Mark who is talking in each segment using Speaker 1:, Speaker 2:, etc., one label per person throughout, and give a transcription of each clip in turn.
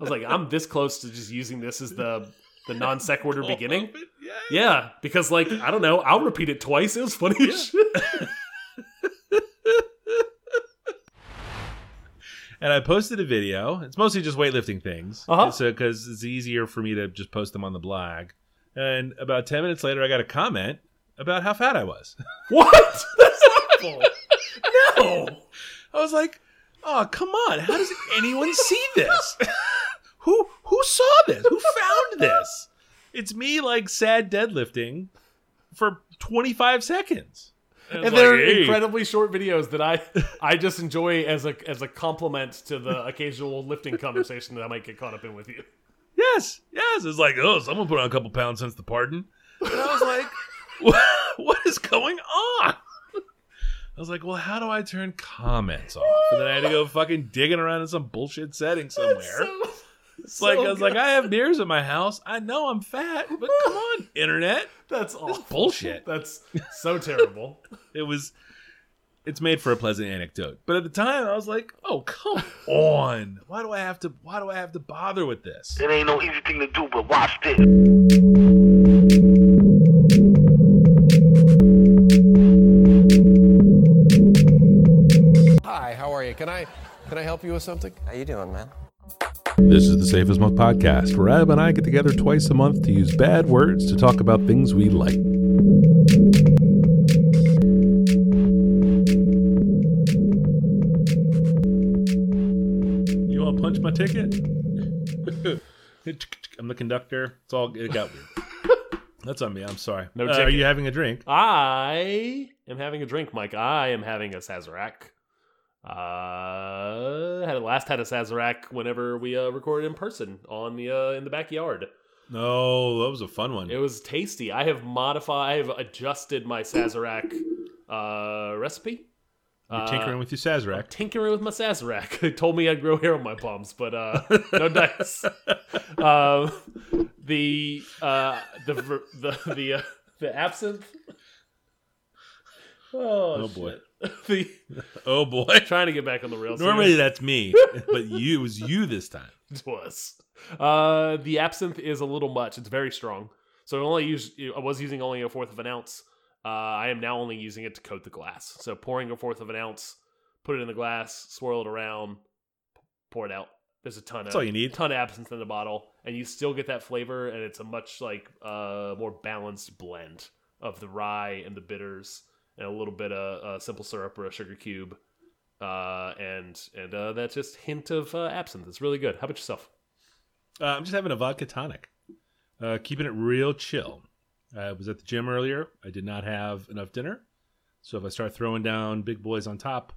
Speaker 1: I was like, I'm this close to just using this as the the non sequitur beginning.
Speaker 2: Yeah.
Speaker 1: Yeah, because like I don't know, I'll repeat it twice. It was funny shit.
Speaker 2: And I posted a video. It's mostly just weightlifting things.
Speaker 1: Uh-huh.
Speaker 2: So because it's easier for me to just post them on the blog. And about ten minutes later, I got a comment about how fat I was.
Speaker 1: What? That's awful. No.
Speaker 2: I was like, "Oh, come on! How does anyone see this? Who who saw this? Who found this? It's me like sad deadlifting for 25 seconds." Was
Speaker 1: And they're
Speaker 2: "Hey."
Speaker 1: incredibly short videos that I I just enjoy as a as a compliment to the occasional lifting conversation that I might get caught up in with you.
Speaker 2: Yes, yes. It's like, oh, someone put on a couple pounds since the pardon. And I was like, what, what is going on? I was like, well, how do I turn comments off? And then I had to go fucking digging around in some bullshit setting somewhere.
Speaker 1: So-
Speaker 2: it's like,
Speaker 1: so
Speaker 2: I was like. I have mirrors in my house. I know I'm fat, but come on, internet.
Speaker 1: That's awful.
Speaker 2: bullshit.
Speaker 1: That's so terrible.
Speaker 2: It was, it's made for a pleasant anecdote. But at the time, I was like, oh, come on. Why do I have to, why do I have to bother with this?
Speaker 3: It ain't no easy thing to do, but watch this.
Speaker 4: Hi, how are you? Can I can I help you with something?
Speaker 5: How you doing, man?
Speaker 2: This is the Safe As Milk podcast, where Ab and I get together twice a month to use bad words to talk about things we like. You want to punch my ticket? I'm the conductor. It's all it got weird. That's on me. I'm sorry.
Speaker 1: No
Speaker 2: Uh, are you having a drink?
Speaker 1: I am having a drink, Mike. I am having a Sazerac. Uh, had last had a Sazerac whenever we uh, recorded in person on the uh, in the backyard.
Speaker 2: No, that was a fun one.
Speaker 1: It was tasty. I have modified. I have adjusted my Sazerac uh, recipe.
Speaker 2: You're tinkering with your Sazerac.
Speaker 1: tinkering with my Sazerac. They told me I'd grow hair on my palms, but uh, no dice. Um, the uh, the ver- the the uh, the absinthe. Oh,
Speaker 2: Oh, boy.
Speaker 1: The
Speaker 2: Oh boy.
Speaker 1: trying to get back on the rails. here.
Speaker 2: Normally that's me, but you it was you this time.
Speaker 1: it was. Uh, the absinthe is a little much. It's very strong. So I only use. I was using only a fourth of an ounce. Uh, I am now only using it to coat the glass. So pouring a fourth of an ounce, put it in the glass, swirl it around, pour it out. There's a ton
Speaker 2: That's
Speaker 1: of
Speaker 2: all you need.
Speaker 1: ton of absinthe in the bottle, and you still get that flavor, and it's a much like uh, more balanced blend of the rye and the bitters, and a little bit of uh, simple syrup or a sugar cube, uh, and and uh, that just hint of uh, absinthe. It's really good. How about yourself?
Speaker 2: Uh, I'm just having a vodka tonic, uh, keeping it real chill. I was at the gym earlier. I did not have enough dinner, so if I start throwing down big boys on top,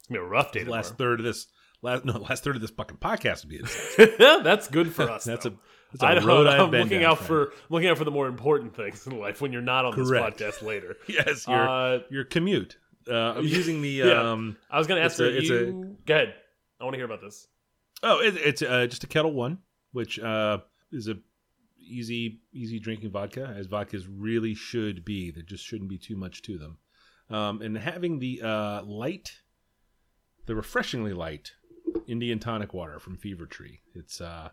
Speaker 1: It's gonna be a rough day
Speaker 2: last
Speaker 1: tomorrow.
Speaker 2: third of this, last no, last third of this fucking podcast will be. insane.
Speaker 1: that's good for us.
Speaker 2: That's
Speaker 1: though.
Speaker 2: that's a
Speaker 1: I don't
Speaker 2: road
Speaker 1: know.
Speaker 2: I've
Speaker 1: I'm looking out
Speaker 2: friend.
Speaker 1: for looking out for the more important things in life when you're not on
Speaker 2: Correct.
Speaker 1: this podcast later.
Speaker 2: yes your
Speaker 1: Uh,
Speaker 2: your commute. Uh, I'm using the
Speaker 1: Yeah.
Speaker 2: um.
Speaker 1: I was gonna ask
Speaker 2: It's a- it's
Speaker 1: you. Go ahead. I want to hear about this.
Speaker 2: Oh, it, it's uh, just a Ketel One, which uh, is a easy easy drinking vodka, as vodkas really should be. There just shouldn't be too much to them. Um, and having the uh, light, the refreshingly light Indian tonic water from Fever Tree. It's uh,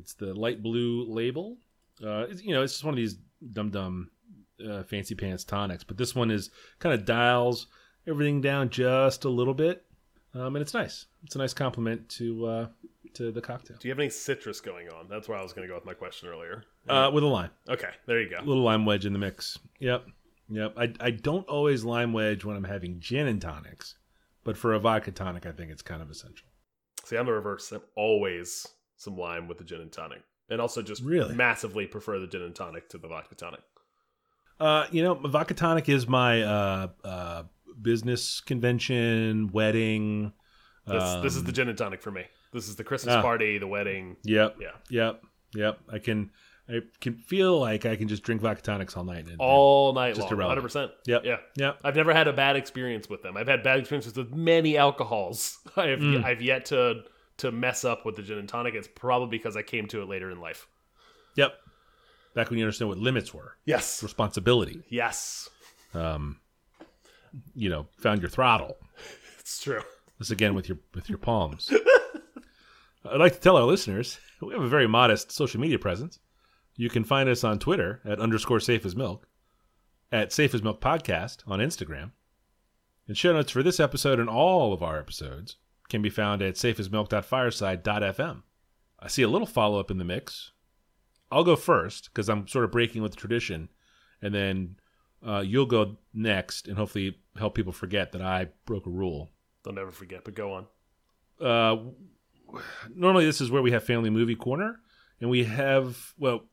Speaker 2: it's the light blue label. Uh, you know, it's just one of these dum dum uh, fancy pants tonics, but this one is kind of dials everything down just a little bit, um, and it's nice. It's a nice compliment to uh, to the cocktail
Speaker 1: Do you have any citrus going on? That's where I was gonna go with my question earlier.
Speaker 2: uh, with a lime,
Speaker 1: Okay, there you go.
Speaker 2: a little lime wedge in the mix. Yep, yep. I I don't always lime wedge when I'm having gin and tonics, but for a vodka tonic, I think it's kind of essential.
Speaker 1: See, I'm the reverse. I'm always some lime with the gin and tonic, and also just
Speaker 2: Really?
Speaker 1: massively prefer the gin and tonic to the vodka tonic.
Speaker 2: Uh, you know, vodka tonic is my uh, uh, business convention, wedding.
Speaker 1: This, this is
Speaker 2: um,
Speaker 1: the gin and tonic for me. This is the Christmas
Speaker 2: Ah.
Speaker 1: party, the wedding.
Speaker 2: Yep.
Speaker 1: Yeah.
Speaker 2: Yep. Yep. I can. I can feel like I can just drink vodka tonics all night. And,
Speaker 1: all night
Speaker 2: Just
Speaker 1: long.
Speaker 2: irrelevant.
Speaker 1: Hundred percent.
Speaker 2: Yep.
Speaker 1: Yeah.
Speaker 2: Yep.
Speaker 1: I've never had a bad experience with them. I've had bad experiences with many alcohols. I have
Speaker 2: Mm.
Speaker 1: I've yet to to mess up with the gin and tonic. It's probably because I came to it later in life.
Speaker 2: Yep. Back when you understand what limits were,
Speaker 1: Yes.
Speaker 2: responsibility.
Speaker 1: Yes.
Speaker 2: Um, you know, found your throttle.
Speaker 1: It's true.
Speaker 2: This again with your with your palms. I'd like to tell our listeners we have a very modest social media presence. You can find us on Twitter at underscore safe as milk, at safe as milk podcast on Instagram. And show notes for this episode and all of our episodes can be found at safeasmilk.fireside.fm. I see a little follow up in the mix. I'll go first because I'm sort of breaking with tradition, and then uh, you'll go next and hopefully help people forget that I broke a rule.
Speaker 1: They'll never forget, but go on.
Speaker 2: Uh, normally, this is where we have Family Movie Corner, and we have, well,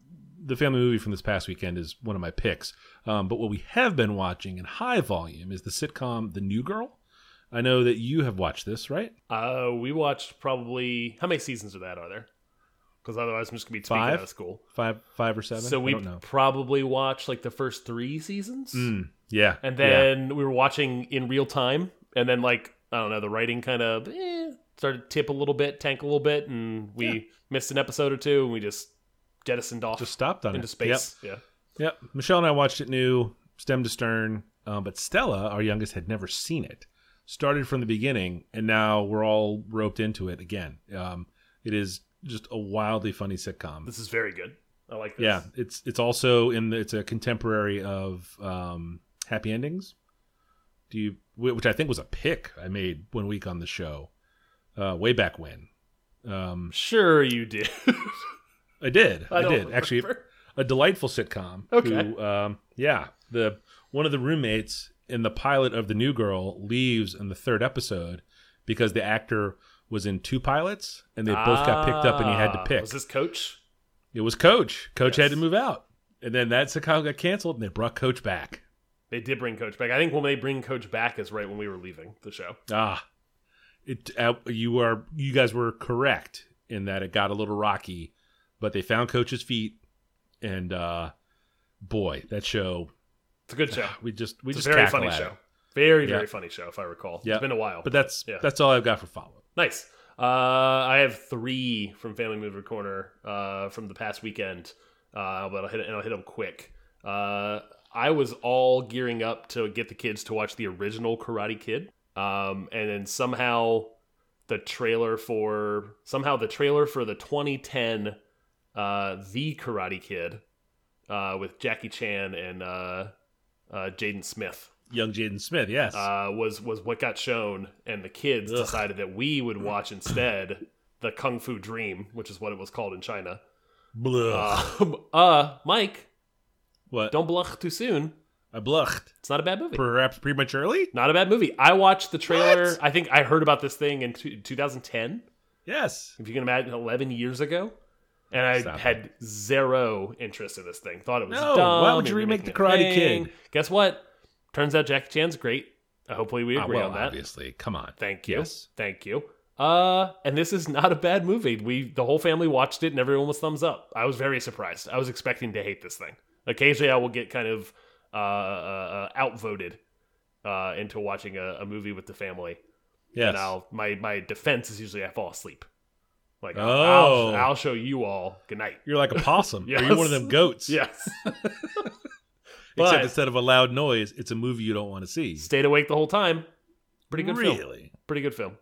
Speaker 2: the family movie from this past weekend is one of my picks. Um, but what we have been watching in high volume is the sitcom The New Girl. I know that you have watched this, right?
Speaker 1: Uh, we watched probably how many seasons of that are there? Because otherwise, I'm just gonna be speaking
Speaker 2: Five?
Speaker 1: out of school.
Speaker 2: Five, five or seven.
Speaker 1: So
Speaker 2: I
Speaker 1: we
Speaker 2: don't know.
Speaker 1: probably watched like the first three seasons,
Speaker 2: Mm, yeah,
Speaker 1: and
Speaker 2: yeah.
Speaker 1: then we were watching in real time, and then like I don't know, the writing kind of eh, started to tip a little bit, tank a little bit, and we missed an episode or two, and we just jettisoned off
Speaker 2: just stopped on
Speaker 1: into
Speaker 2: it.
Speaker 1: space. Yeah.
Speaker 2: Yep. yep. Michelle and I watched it new, stem to stern. Um, but Stella, our youngest, had never seen it. Started from the beginning, and now we're all roped into it again. Um, it is just a wildly funny sitcom.
Speaker 1: This is very good. I like this.
Speaker 2: Yeah, it's it's also in the, it's a contemporary of um, Happy Endings. Do you which I think was a pick I made one week on the show, uh, way back when. Um,
Speaker 1: Sure, you did.
Speaker 2: I did, I,
Speaker 1: don't
Speaker 2: did actually a delightful sitcom.
Speaker 1: Okay.
Speaker 2: Who, um, yeah, the one of the roommates in the pilot of the New Girl leaves in the third episode because the actor was in two pilots and they both got picked up and he had to
Speaker 1: Ah,
Speaker 2: pick.
Speaker 1: Was this Coach?
Speaker 2: It was Coach. Coach
Speaker 1: Yes.
Speaker 2: had to move out. And then that sitcom got canceled and they brought Coach back.
Speaker 1: They did bring Coach back. I think when they bring Coach back is right when we were leaving the show.
Speaker 2: Ah. It uh, you are you guys were correct in that it got a little rocky, but they found Coach's feet and uh boy, that show
Speaker 1: It's a good show.
Speaker 2: we just we
Speaker 1: It's
Speaker 2: just
Speaker 1: a very funny show.
Speaker 2: it.
Speaker 1: Very,
Speaker 2: Yeah.
Speaker 1: very funny show, if I recall.
Speaker 2: Yeah.
Speaker 1: It's been a while.
Speaker 2: But that's
Speaker 1: Yeah.
Speaker 2: that's all I've got for follow.
Speaker 1: Nice. Uh, I have three from Family Movie Corner uh, from the past weekend, uh, but I'll hit and I'll hit them quick. Uh, I was all gearing up to get the kids to watch the original Karate Kid, um, and then somehow the trailer for somehow the trailer for the 2010 uh, The Karate Kid uh, with Jackie Chan and uh, Jaden Smith
Speaker 2: Young Jaden Smith, yes.
Speaker 1: uh, was was what got shown, and the kids
Speaker 2: Ugh.
Speaker 1: decided that we would watch instead the Kung Fu Dream, which is what it was called in China.
Speaker 2: Blah.
Speaker 1: Um, uh, Mike,
Speaker 2: what?
Speaker 1: don't bluff too soon.
Speaker 2: I bluffed.
Speaker 1: It's not a bad movie.
Speaker 2: Perhaps prematurely?
Speaker 1: Not a bad movie. I watched the trailer.
Speaker 2: What?
Speaker 1: I think I heard about this thing in 2010,
Speaker 2: Yes.
Speaker 1: if you can imagine, 11 years ago. And I
Speaker 2: Stop
Speaker 1: had zero interest in this thing. Thought it was
Speaker 2: No,
Speaker 1: dumb.
Speaker 2: why would you remake The Karate. Kid?
Speaker 1: Guess what? Turns out Jackie Chan's great. Uh, Hopefully we
Speaker 2: Ah,
Speaker 1: agree
Speaker 2: well,
Speaker 1: on that.
Speaker 2: obviously. Come on.
Speaker 1: Thank you.
Speaker 2: Yes.
Speaker 1: Thank you. Uh, and this is not a bad movie. We the whole family watched it and everyone was thumbs up. I was very surprised. I was expecting to hate this thing. Occasionally, I will get kind of uh, uh, uh outvoted uh, into watching a, a movie with the family,
Speaker 2: Yes.
Speaker 1: and I'll my my defense is usually I fall asleep. Like
Speaker 2: Oh.
Speaker 1: I'll, I'll show you all. Good night.
Speaker 2: You're like a possum. Are
Speaker 1: Yes.
Speaker 2: you one of them goats?
Speaker 1: Yes.
Speaker 2: Except instead of a loud noise, it's a movie you don't want to see.
Speaker 1: Stayed awake the whole time. Pretty good film.
Speaker 2: really?
Speaker 1: pretty good film.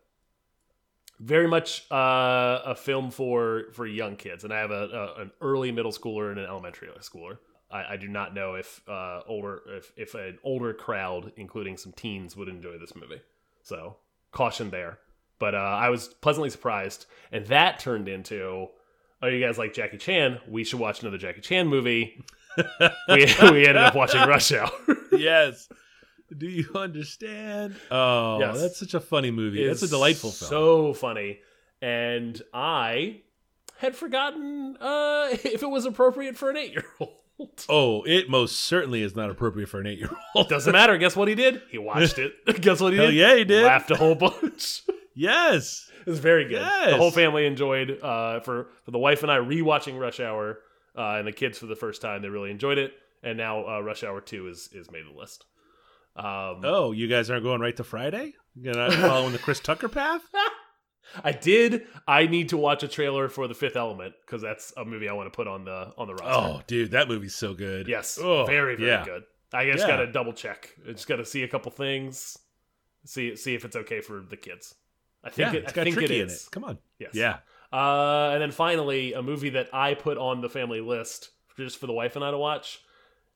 Speaker 1: Very much uh, a film for for young kids, and I have a, a an early middle schooler and an elementary schooler. I, I do not know if uh, older if if an older crowd, including some teens, would enjoy this movie. So caution there. But uh, I was pleasantly surprised, and that turned into, oh, you guys like Jackie Chan? We should watch another Jackie Chan movie. we we ended up watching Rush Hour.
Speaker 2: yes. Do you understand? Oh,
Speaker 1: Yes.
Speaker 2: that's such a funny movie. It's a delightful film.
Speaker 1: So funny. And I had forgotten uh, if it was appropriate for an eight year old.
Speaker 2: oh, it most certainly is not appropriate for an eight-year-old.
Speaker 1: Doesn't matter. Guess what he did? He watched it. Guess what he
Speaker 2: Hell
Speaker 1: did?
Speaker 2: yeah, he did.
Speaker 1: Laughed a whole bunch.
Speaker 2: Yes.
Speaker 1: it was very good.
Speaker 2: Yes.
Speaker 1: The whole family enjoyed. Uh, for for the wife and I rewatching Rush Hour, uh, and the kids for the first time, they really enjoyed it. And now uh, Rush Hour Two is is made the list. Um,
Speaker 2: Oh, you guys aren't going right to Friday? You're not following the Chris Tucker path?
Speaker 1: I did. I need to watch a trailer for The Fifth Element because that's a movie I want to put on the on the roster.
Speaker 2: Oh, dude, that movie's so good.
Speaker 1: Yes,
Speaker 2: Oh,
Speaker 1: very very
Speaker 2: yeah.
Speaker 1: good. I just
Speaker 2: Yeah.
Speaker 1: got to double check. I just got to see a couple things, see see if it's okay for the kids. I think
Speaker 2: Yeah,
Speaker 1: it,
Speaker 2: it's
Speaker 1: I
Speaker 2: got
Speaker 1: think
Speaker 2: tricky
Speaker 1: it
Speaker 2: in
Speaker 1: is.
Speaker 2: it. Come on.
Speaker 1: Yes.
Speaker 2: Yeah.
Speaker 1: Uh, and then finally, a movie that I put on the family list just for the wife and I to watch.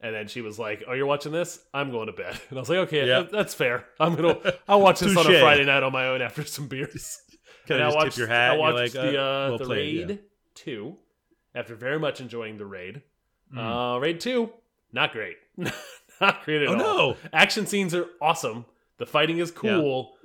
Speaker 1: And then she was like, "Oh, you're watching this? I'm going to bed." And I was like, "Okay,
Speaker 2: Yeah.
Speaker 1: that- that's fair. I'm gonna I'll watch this on a Friday night on my own after some beers."
Speaker 2: Kinda
Speaker 1: And I
Speaker 2: just tip
Speaker 1: watched,
Speaker 2: your hat
Speaker 1: I
Speaker 2: and you're
Speaker 1: watched
Speaker 2: like,
Speaker 1: the
Speaker 2: uh,
Speaker 1: uh,
Speaker 2: well
Speaker 1: the
Speaker 2: played,
Speaker 1: raid
Speaker 2: yeah.
Speaker 1: two after very much enjoying the raid.
Speaker 2: Hmm.
Speaker 1: Uh, raid two, not great, not great at
Speaker 2: Oh,
Speaker 1: all.
Speaker 2: no.
Speaker 1: Action scenes are awesome. The fighting is cool.
Speaker 2: Yeah.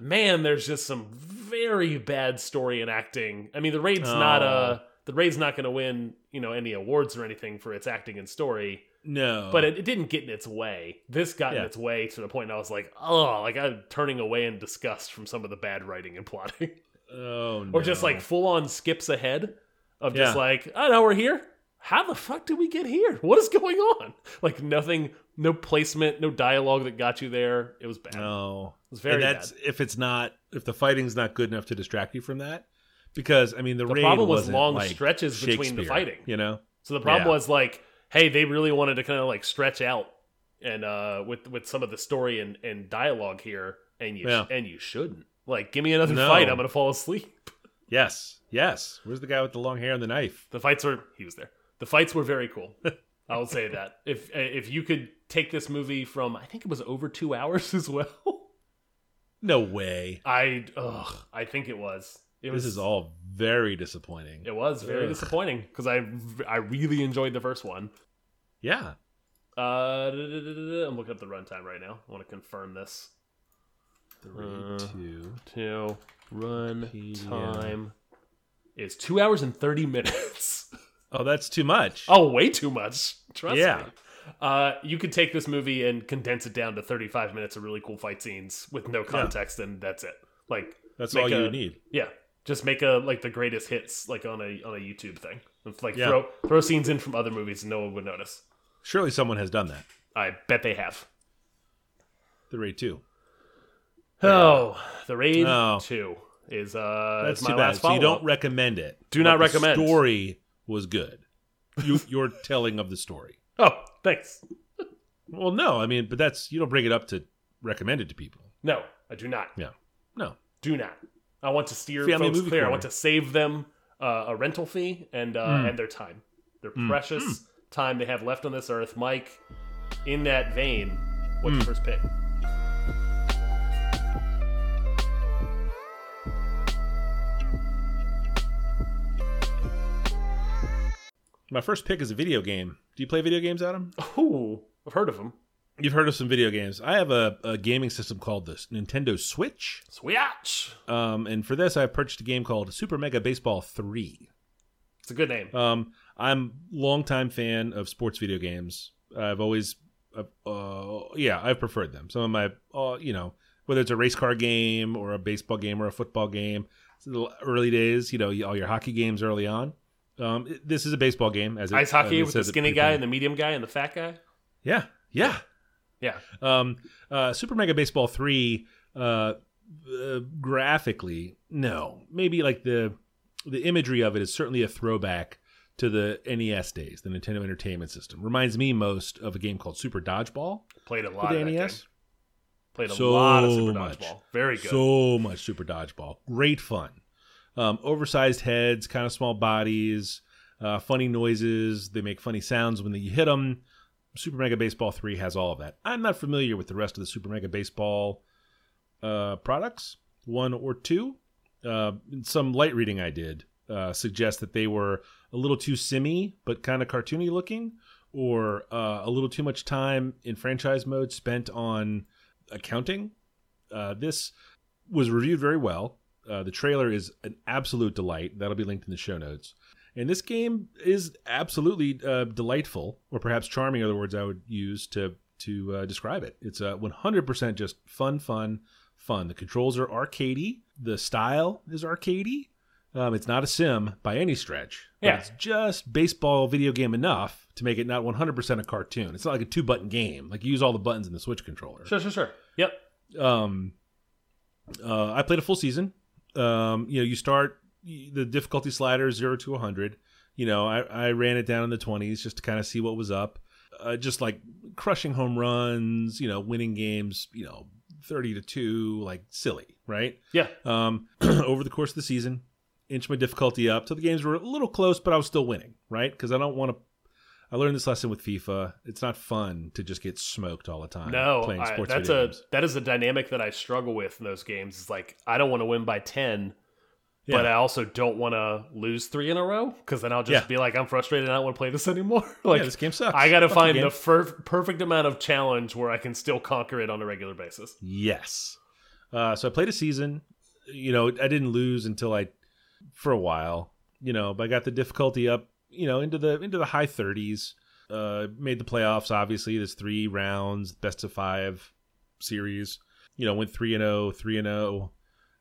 Speaker 1: Man, there's just some very bad story and acting. I mean, the raid's not
Speaker 2: Oh.
Speaker 1: uh the raid's not going to win you know any awards or anything for its acting and story,
Speaker 2: No.
Speaker 1: but it, it didn't get in its way. This got in its way to the point I was like, oh, like I'm turning away in disgust from some of the bad writing and plotting.
Speaker 2: oh no.
Speaker 1: or just like full on skips ahead of just like, oh now we're here. How the fuck did we get here? What is going on? Like nothing, no placement, no dialogue that got you there. It was bad.
Speaker 2: no.
Speaker 1: It was very
Speaker 2: and that's if it's not if the fighting's not good enough to distract you from that. Because I mean the,
Speaker 1: The problem was long
Speaker 2: like
Speaker 1: stretches between the fighting.
Speaker 2: You know?
Speaker 1: So the problem
Speaker 2: Yeah.
Speaker 1: was like, hey, they really wanted to kind of like stretch out and uh with with some of the story and, and dialogue here, and you
Speaker 2: Yeah.
Speaker 1: and you shouldn't. Like, give me another
Speaker 2: No.
Speaker 1: fight, I'm gonna fall asleep.
Speaker 2: Yes. Yes. Where's the guy with the long hair and the knife?
Speaker 1: The fights were he was there. The fights were very cool. I will say that. If if you could take this movie from I think it was over two hours as well.
Speaker 2: No way.
Speaker 1: I ugh, I think it was. It was
Speaker 2: This is all very disappointing.
Speaker 1: It was very
Speaker 2: Ugh.
Speaker 1: disappointing because I I really enjoyed the first one.
Speaker 2: Yeah.
Speaker 1: Uh, da-da-da-da-da. I'm looking up the runtime right now. I want to confirm this.
Speaker 2: Three,
Speaker 1: Uh,
Speaker 2: two.
Speaker 1: Two run
Speaker 2: Wikipedia.
Speaker 1: time is two hours and thirty minutes.
Speaker 2: Oh, that's too much.
Speaker 1: oh, way too much. Trust
Speaker 2: Yeah.
Speaker 1: me. Uh, you could take this movie and condense it down to 35 minutes of really cool fight scenes with no context, and that's it. Like
Speaker 2: that's all you
Speaker 1: a-
Speaker 2: need.
Speaker 1: Yeah, just make a like the greatest hits like on a on a YouTube thing. It's like
Speaker 2: Yeah.
Speaker 1: throw throw scenes in from other movies, and no one would notice.
Speaker 2: Surely someone has done that.
Speaker 1: I bet they have.
Speaker 2: The raid two.
Speaker 1: Oh, the raid
Speaker 2: Oh.
Speaker 1: two is uh
Speaker 2: That's
Speaker 1: is
Speaker 2: too
Speaker 1: my
Speaker 2: bad.
Speaker 1: last
Speaker 2: So you don't recommend it.
Speaker 1: Do not recommend.
Speaker 2: story was good. You, your telling of the story.
Speaker 1: Oh, thanks.
Speaker 2: Well, no, I mean, but that's you don't bring it up to recommend it to people.
Speaker 1: No, I do not.
Speaker 2: Yeah. No.
Speaker 1: Do not. I want to steer
Speaker 2: Family
Speaker 1: folks clear. I want to save them uh, a rental fee and uh,
Speaker 2: Mm.
Speaker 1: and their time, their precious time they have left on this earth. Mike, in that vein, what's
Speaker 2: Mm.
Speaker 1: your first pick?
Speaker 2: My first pick is a video game. Do you play video games, Adam?
Speaker 1: Ooh, I've heard of them.
Speaker 2: You've heard of some video games. I have a, a gaming system called the Nintendo Switch.
Speaker 1: Switch.
Speaker 2: Um, and for this, I purchased a game called Super Mega Baseball 3.
Speaker 1: It's a good name.
Speaker 2: Um, I'm longtime fan of sports video games. I've always, uh, uh, yeah, I've preferred them. Some of my, uh, you know, whether it's a race car game or a baseball game or a football game, early days, you know, all your hockey games early on. Um, this is a baseball game. As it,
Speaker 1: Ice hockey
Speaker 2: uh,
Speaker 1: with the skinny guy and the medium guy and the fat guy.
Speaker 2: Yeah, yeah.
Speaker 1: Yeah.
Speaker 2: Um, uh, Super Mega Baseball three, uh, uh, graphically, no, maybe like the the imagery of it is certainly a throwback to the NES days, the Nintendo Entertainment System. Reminds me most of a game called Super Dodgeball
Speaker 1: Played a lot of that
Speaker 2: NES.
Speaker 1: game. Played a
Speaker 2: So
Speaker 1: lot of Super
Speaker 2: much.
Speaker 1: Dodgeball. Very good.
Speaker 2: So much Super Dodgeball. Great fun. Um, oversized heads, kind of small bodies, uh, funny noises. They make funny sounds when you hit them. Super Mega Baseball 3 has all of that. I'm not familiar with the rest of the Super Mega Baseball uh, products, one or two. Uh, some light reading I did uh, suggest that they were a little too simmy, but kind of cartoony looking, or uh, a little too much time in franchise mode spent on accounting. Uh, this was reviewed very well. Uh, the trailer is an absolute delight. That'll be linked in the show notes. And this game is absolutely uh, delightful, or perhaps charming are the words I would use to to uh, describe it. It's uh, 100% just fun, fun, fun. The controls are arcadey. The style is arcadey. Um, it's not a sim by any stretch. but
Speaker 1: Yeah.
Speaker 2: It's just baseball video game enough to make it not 100% a cartoon. It's not like a two button game. Like you use all the buttons in the Switch controller.
Speaker 1: Sure, sure, sure. Yep.
Speaker 2: Um, uh, I played a full season. Um, you know, you start the difficulty slider zero to 100. You know, I, I ran it down in the 20s just to kind of see what was up. Uh, just like crushing home runs, you know, winning games, you know, 30 to 2, like silly, right?
Speaker 1: Yeah.
Speaker 2: Um, over the course of the season, inch my difficulty up. So the games were a little close, but I was still winning, right? Because I don't want to. I learned this lesson with FIFA. It's not fun to just get smoked all the time.
Speaker 1: No,
Speaker 2: playing
Speaker 1: I- that's a
Speaker 2: games.
Speaker 1: that is a dynamic that I struggle with in those games. It's like I don't want to win by ten,
Speaker 2: Yeah.
Speaker 1: but I also don't want to lose three in a row because then I'll just
Speaker 2: Yeah.
Speaker 1: be like, I'm frustrated. and I don't want to play this anymore. like
Speaker 2: yeah, this game sucks.
Speaker 1: I got to find the perfect amount of challenge where I can still conquer it on a regular basis.
Speaker 2: Yes. Uh, so I played a season. You know, I didn't lose until I, for a while. You know, but I got the difficulty up. You know, into the into the high thirties. Uh, made the playoffs. Obviously, there's three rounds, best of five series. You know, went three and 0, 3 and zero,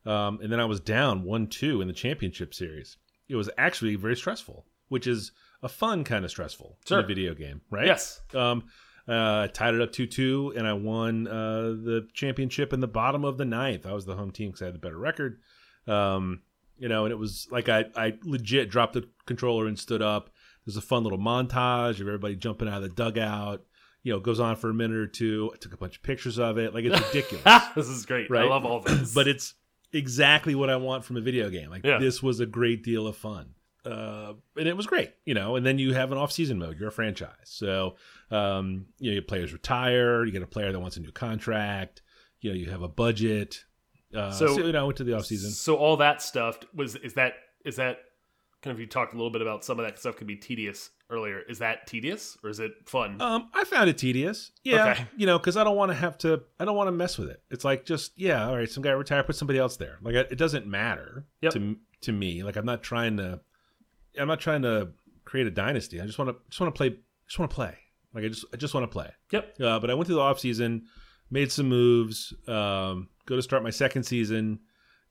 Speaker 2: um, and then I was down one two in the championship series. It was actually very stressful, which is a fun kind of stressful in a video game, right?
Speaker 1: Yes.
Speaker 2: Um, uh, tied it up 2 2, and I won uh, the championship in the bottom of the ninth. I was the home team because I had the better record. Um, you know, and it was like I, I legit dropped the controller and stood up. There's a fun little montage of everybody jumping out of the dugout. You know, it goes on for a minute or two. I took a bunch of pictures of it. Like, it's ridiculous.
Speaker 1: this is great.
Speaker 2: Right.
Speaker 1: I love all this.
Speaker 2: but it's exactly what I want from a video game. Like
Speaker 1: Yeah.
Speaker 2: this was a great deal of fun. Uh, and it was great, you know. And then you have an off-season mode. You're a franchise, so um, you know your players retire. You get a player that wants a new contract. You know you have a budget. Uh, so,
Speaker 1: So-
Speaker 2: you know, I went to the off-season.
Speaker 1: So all that stuff was is that is that kind of you talked a little bit about some of that stuff could be tedious earlier. Is that tedious or is it fun?
Speaker 2: Um, I found it tedious. Yeah,
Speaker 1: Okay.
Speaker 2: you know, because I don't want to have to. I don't want to mess with it. It's like just yeah, all right. Some guy retired, put somebody else there. Like it doesn't matter
Speaker 1: Yep.
Speaker 2: to to me. Like I'm not trying to. I'm not trying to create a dynasty. I just want to just want to play. Just want to play. Like I just I just want to play.
Speaker 1: yep.
Speaker 2: Uh, but I went through the off season, made some moves. Um, go to start my second season.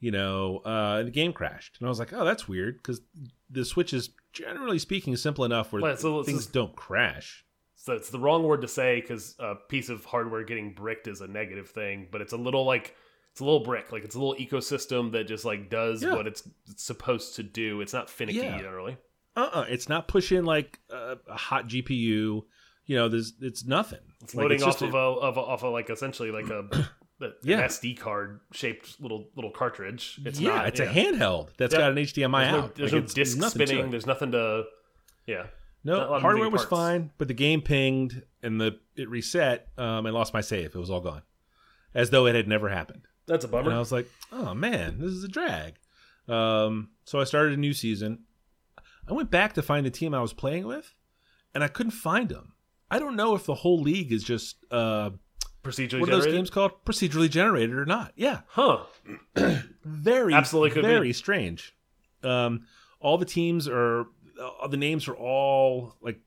Speaker 2: You know, uh, and the game crashed, and I was like, "Oh, that's weird," because the Switch is generally speaking simple enough where
Speaker 1: Well, so
Speaker 2: things
Speaker 1: just-
Speaker 2: don't crash.
Speaker 1: So it's the wrong word to say because a piece of hardware getting bricked is a negative thing, but it's a little like it's a little brick, like it's a little ecosystem that just like does
Speaker 2: Yeah.
Speaker 1: what it's, it's supposed to do. It's not finicky
Speaker 2: Yeah.
Speaker 1: generally.
Speaker 2: uh-uh it's not pushing like a, a hot gpu you know there's it's nothing
Speaker 1: It's
Speaker 2: Like,
Speaker 1: off of a, of a off of like essentially like a the,
Speaker 2: Yeah.
Speaker 1: SD card shaped little little cartridge. It's
Speaker 2: yeah
Speaker 1: not,
Speaker 2: it's
Speaker 1: yeah.
Speaker 2: a handheld that's
Speaker 1: Yeah.
Speaker 2: got an hdmi
Speaker 1: There's no,
Speaker 2: out
Speaker 1: there's
Speaker 2: Like,
Speaker 1: no disc spinning. There's nothing to yeah.
Speaker 2: no
Speaker 1: not a lot of
Speaker 2: hardware was fine but the game pinged and the it reset um and lost my save it was all gone as though it had never happened
Speaker 1: That's a bummer.
Speaker 2: and i was like oh man this is a drag um so i started a new season i went back to find the team i was playing with and i couldn't find them i don't know if the whole league is just uh
Speaker 1: Procedurally
Speaker 2: what are those games called procedurally generated or not yeah
Speaker 1: Huh.
Speaker 2: very
Speaker 1: Absolutely could be.
Speaker 2: very strange um all the teams are all the names are all like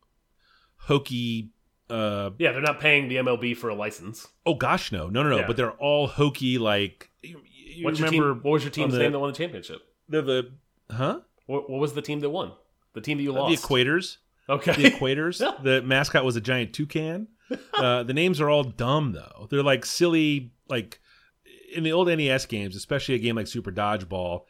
Speaker 2: hokey uh
Speaker 1: Yeah, they're not paying the MLB for a license.
Speaker 2: oh gosh no no no no
Speaker 1: Yeah.
Speaker 2: but they're all hokey like you, you
Speaker 1: What's your team? What was your team's
Speaker 2: the-
Speaker 1: name that won the championship?
Speaker 2: they're the huh
Speaker 1: What, what was the team that won? The team that you
Speaker 2: the
Speaker 1: lost.
Speaker 2: The Equators
Speaker 1: Okay.
Speaker 2: the equators
Speaker 1: Yeah.
Speaker 2: the mascot was a giant toucan uh the names are all dumb though they're like silly like in the old nes games especially a game like super dodgeball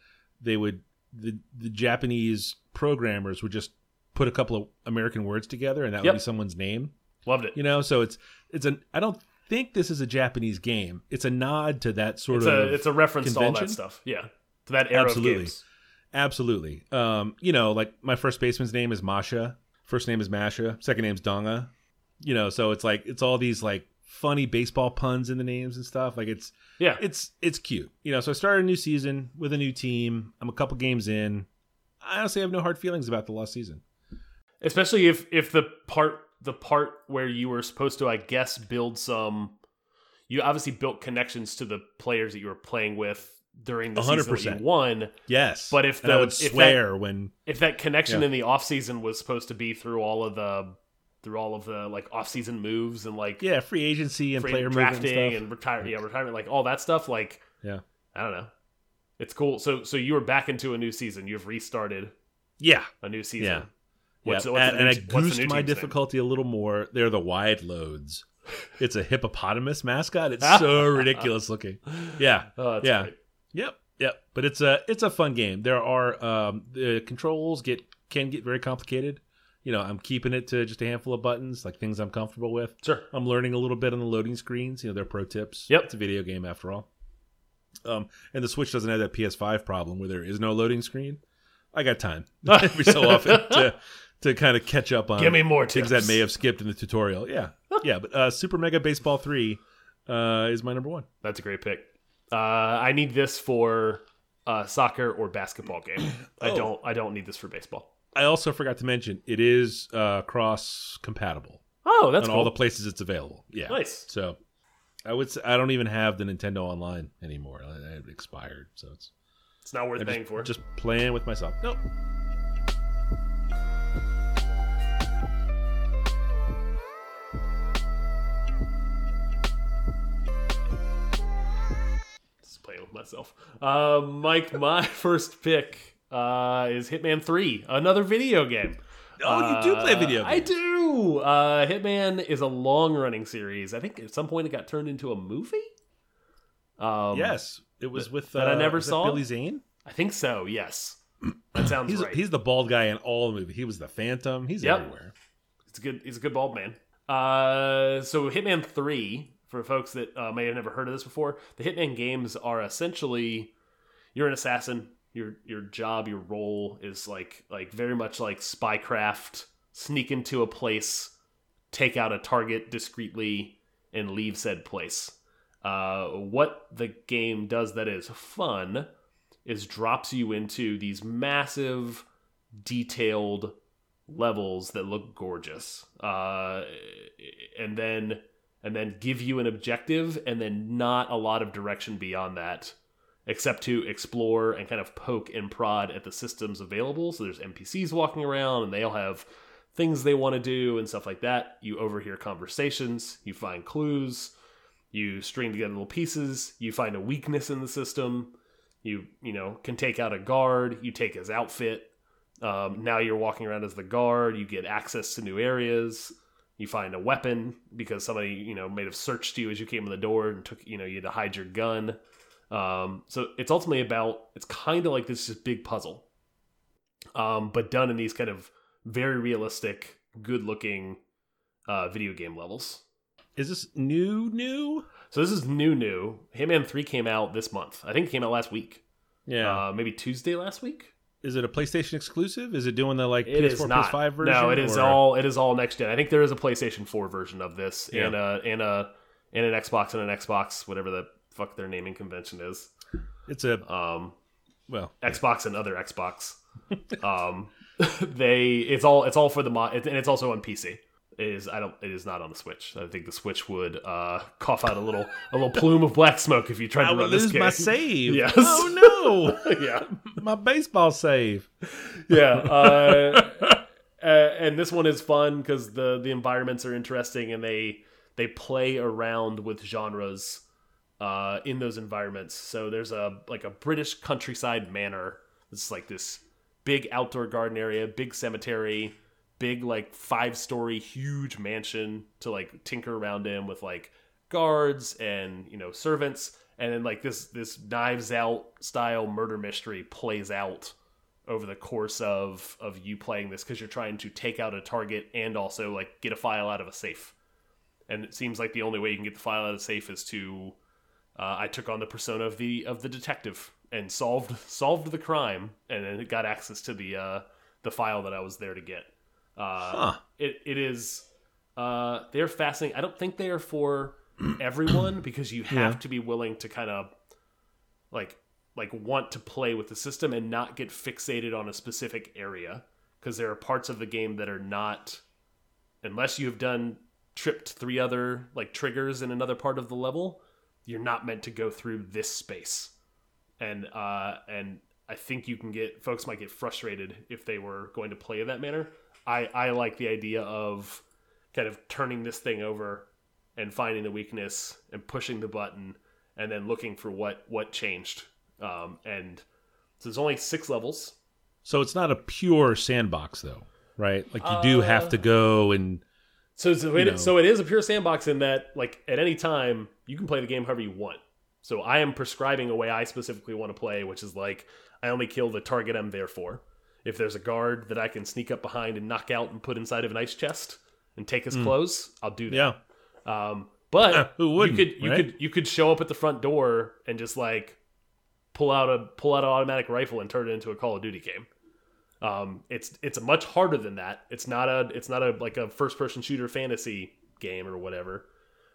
Speaker 2: they would the the japanese programmers would just put a couple of american words together and that
Speaker 1: Yep.
Speaker 2: would be someone's name
Speaker 1: Loved it.
Speaker 2: you know so it's it's an i don't think this is a japanese game it's a nod to that sort
Speaker 1: It's
Speaker 2: of
Speaker 1: a it's a reference to all that stuff. Yeah, to that era
Speaker 2: Absolutely.
Speaker 1: of games.
Speaker 2: Absolutely. Um, you know, like my first baseman's name is Masha. First name is Masha. Second name's Donga. You know, so it's like it's all these like funny baseball puns in the names and stuff. Like it's
Speaker 1: Yeah,
Speaker 2: it's it's cute. You know, so I started a new season with a new team. I'm a couple games in. I honestly have no hard feelings about the lost season.
Speaker 1: especially if if the part the part where you were supposed to, I guess, build some. You obviously built connections to the players that you were playing with during the season that
Speaker 2: 100%.
Speaker 1: won.
Speaker 2: Yes.
Speaker 1: But if
Speaker 2: and I
Speaker 1: the-
Speaker 2: would
Speaker 1: if that-
Speaker 2: swear when
Speaker 1: If that connection
Speaker 2: Yeah.
Speaker 1: in the off season was supposed to be through all of the through all of the like off season moves and like
Speaker 2: yeah, free agency and
Speaker 1: free
Speaker 2: player movement
Speaker 1: drafting
Speaker 2: and
Speaker 1: and,
Speaker 2: stuff.
Speaker 1: retire yeah retirement like all that stuff like
Speaker 2: Yeah.
Speaker 1: I don't know. It's cool. So so you were back into a new season. You've restarted
Speaker 2: Yeah.
Speaker 1: a new season.
Speaker 2: Yeah.
Speaker 1: What's,
Speaker 2: yeah,
Speaker 1: what's
Speaker 2: and,
Speaker 1: the
Speaker 2: and I goosed my
Speaker 1: team's name?
Speaker 2: difficulty a little more. They're the wide loads. It's a hippopotamus mascot. It's so ridiculous looking. Yeah,
Speaker 1: Oh, that's
Speaker 2: yeah,
Speaker 1: great.
Speaker 2: Yep, yep. But it's a it's a fun game. There are um, the controls get can get very complicated. You know, I'm keeping it to just a handful of buttons, like things I'm comfortable with.
Speaker 1: Sure.
Speaker 2: I'm learning a little bit on the loading screens. You know, they're pro tips.
Speaker 1: Yep.
Speaker 2: It's a video game after all. Um, and the Switch doesn't have that PS5 problem where there is no loading screen. I got time every so often to to kind of catch up on
Speaker 1: Give me more
Speaker 2: things
Speaker 1: tips.
Speaker 2: that may have skipped in the tutorial. Yeah, yeah. But uh, Super Mega Baseball Three uh, is my number one.
Speaker 1: That's a great pick. Uh, I need this for a soccer or basketball game. I
Speaker 2: Oh.
Speaker 1: don't. I don't need this for baseball.
Speaker 2: I also forgot to mention it is uh, cross compatible
Speaker 1: Oh, that's
Speaker 2: on
Speaker 1: cool.
Speaker 2: all the places it's available. Yeah,
Speaker 1: Nice.
Speaker 2: So I would say I don't even have the Nintendo Online anymore. I- It expired, so it's
Speaker 1: it's not worth
Speaker 2: I'm
Speaker 1: paying
Speaker 2: just,
Speaker 1: for.
Speaker 2: just playing with myself. Nope.
Speaker 1: Myself. Uh, Mike, my first pick uh, is Hitman Three, another video game.
Speaker 2: Oh, you do play video
Speaker 1: Uh, I do. Uh, Hitman is a long-running series. I think at some point it got turned into a movie. Um,
Speaker 2: Yes, it was with
Speaker 1: that I
Speaker 2: uh,
Speaker 1: never saw?
Speaker 2: Billy Zane.
Speaker 1: I think so. Yes, that sounds
Speaker 2: He's
Speaker 1: right.
Speaker 2: he's the bald guy in all the movie. He was the Phantom. He's
Speaker 1: Yep.
Speaker 2: everywhere.
Speaker 1: It's a good. He's a good bald man. Uh, so Hitman Three, for folks that uh, may have never heard of this before, the Hitman games are essentially you're an assassin. Your your job, your role is like like very much like spycraft. Sneak into a place, take out a target discreetly, and leave said place. Uh, what the game does that is fun is drops you into these massive, detailed levels that look gorgeous uh, and then and then give you an objective and then not a lot of direction beyond that except to explore and kind of poke and prod at the systems available so there's npcs walking around and they all have things they want to do and stuff like that you overhear conversations you find clues you string together little pieces you find a weakness in the system you you know can take out a guard you take his outfit um, now you're walking around as the guard. You get access to new areas. You find a weapon because somebody you know may have searched you as you came in the door and took you know you had to hide your gun. Um, so it's ultimately about it's kind of like this just big puzzle, um, but done in these kind of very realistic, good looking uh, video game levels.
Speaker 2: Is this new? New?
Speaker 1: So this is new, new. Hitman Three came out this month. I think it came out last week.
Speaker 2: Yeah.
Speaker 1: Uh, maybe Tuesday last week.
Speaker 2: Is it a PlayStation exclusive? Is it doing the like
Speaker 1: It
Speaker 2: PS4,
Speaker 1: is not.
Speaker 2: PS5 version?
Speaker 1: No, it is
Speaker 2: or-
Speaker 1: all it is all next gen. I think there is a PlayStation 4 version of this
Speaker 2: Yeah.
Speaker 1: and a and a and an Xbox and an Xbox, whatever the fuck their naming convention is.
Speaker 2: It's a
Speaker 1: Um,
Speaker 2: well.
Speaker 1: Xbox and other Xbox. um, they it's all it's all for the mod, and it's also on PC. It is I don't it is not on the Switch. I think the Switch would uh, cough out a little a little plume of black smoke if you tried
Speaker 2: I
Speaker 1: to run this game.
Speaker 2: my save.
Speaker 1: Yes.
Speaker 2: Oh no,
Speaker 1: yeah.
Speaker 2: my baseball save.
Speaker 1: yeah uh, uh, and this one is fun because the the environments are interesting and they they play around with genres uh, in those environments so there's a like a british countryside manor it's like this big outdoor garden area big cemetery big like five story huge mansion to like tinker around in with like guards and you know servants. And then like this this knives out style murder mystery plays out over the course of of you playing this because you're trying to take out a target and also like get a file out of a safe. And it seems like the only way you can get the file out of the safe is to uh, i took on the persona of the of the detective and solved solved the crime and then it got access to the uh the file that i was there to get uh
Speaker 2: Huh.
Speaker 1: it, it is uh they're fascinating i don't think they are for everyone because you have
Speaker 2: Yeah.
Speaker 1: to be willing to kind of like like want to play with the system and not get fixated on a specific area because there are parts of the game that are not unless you have done tripped three other like triggers in another part of the level you're not meant to go through this space and uh and i think you can get folks might get frustrated if they were going to play in that manner i i like the idea of kind of turning this thing over and finding the weakness and pushing the button and then looking for what what changed um and so there's only six levels
Speaker 2: So it's not a pure sandbox though, right? Like you do have to go and
Speaker 1: So so it, so it is a pure sandbox in that like at any time you can play the game however you want. So I am prescribing a way I specifically want to play, which is like I only kill the target I'm there for. If there's a guard that I can sneak up behind and knock out and put inside of an ice chest and take his clothes, I'll do that.
Speaker 2: yeah.
Speaker 1: Um, but
Speaker 2: Who wouldn't,
Speaker 1: you could you
Speaker 2: right?
Speaker 1: could you could show up at the front door and just like pull out a pull out an automatic rifle and turn it into a Call of Duty game. Um, it's it's much harder than that. It's not a it's not a like a first person shooter fantasy game or whatever.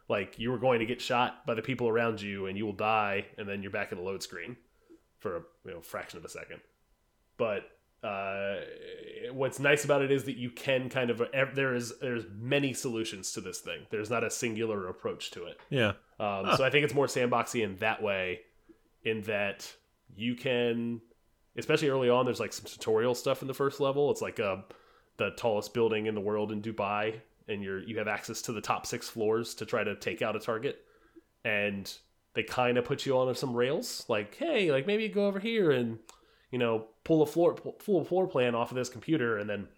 Speaker 1: Like you were going to get shot by the people around you and you will die and then you're back in the load screen for a you know fraction of a second. But uh, what's nice about it is that you can kind of there is there's many solutions to this thing. There's not a singular approach to it.
Speaker 2: Yeah.
Speaker 1: Um, So I think it's more sandboxy in that way, in that you can, especially early on. There's like some tutorial stuff in the first level. It's like uh, the tallest building in the world in Dubai, and you're you have access to the top six floors to try to take out a target, and they kind of put you on some rails. Like, hey, like maybe go over here and you know pull a floor pull a floor plan off of this computer, and then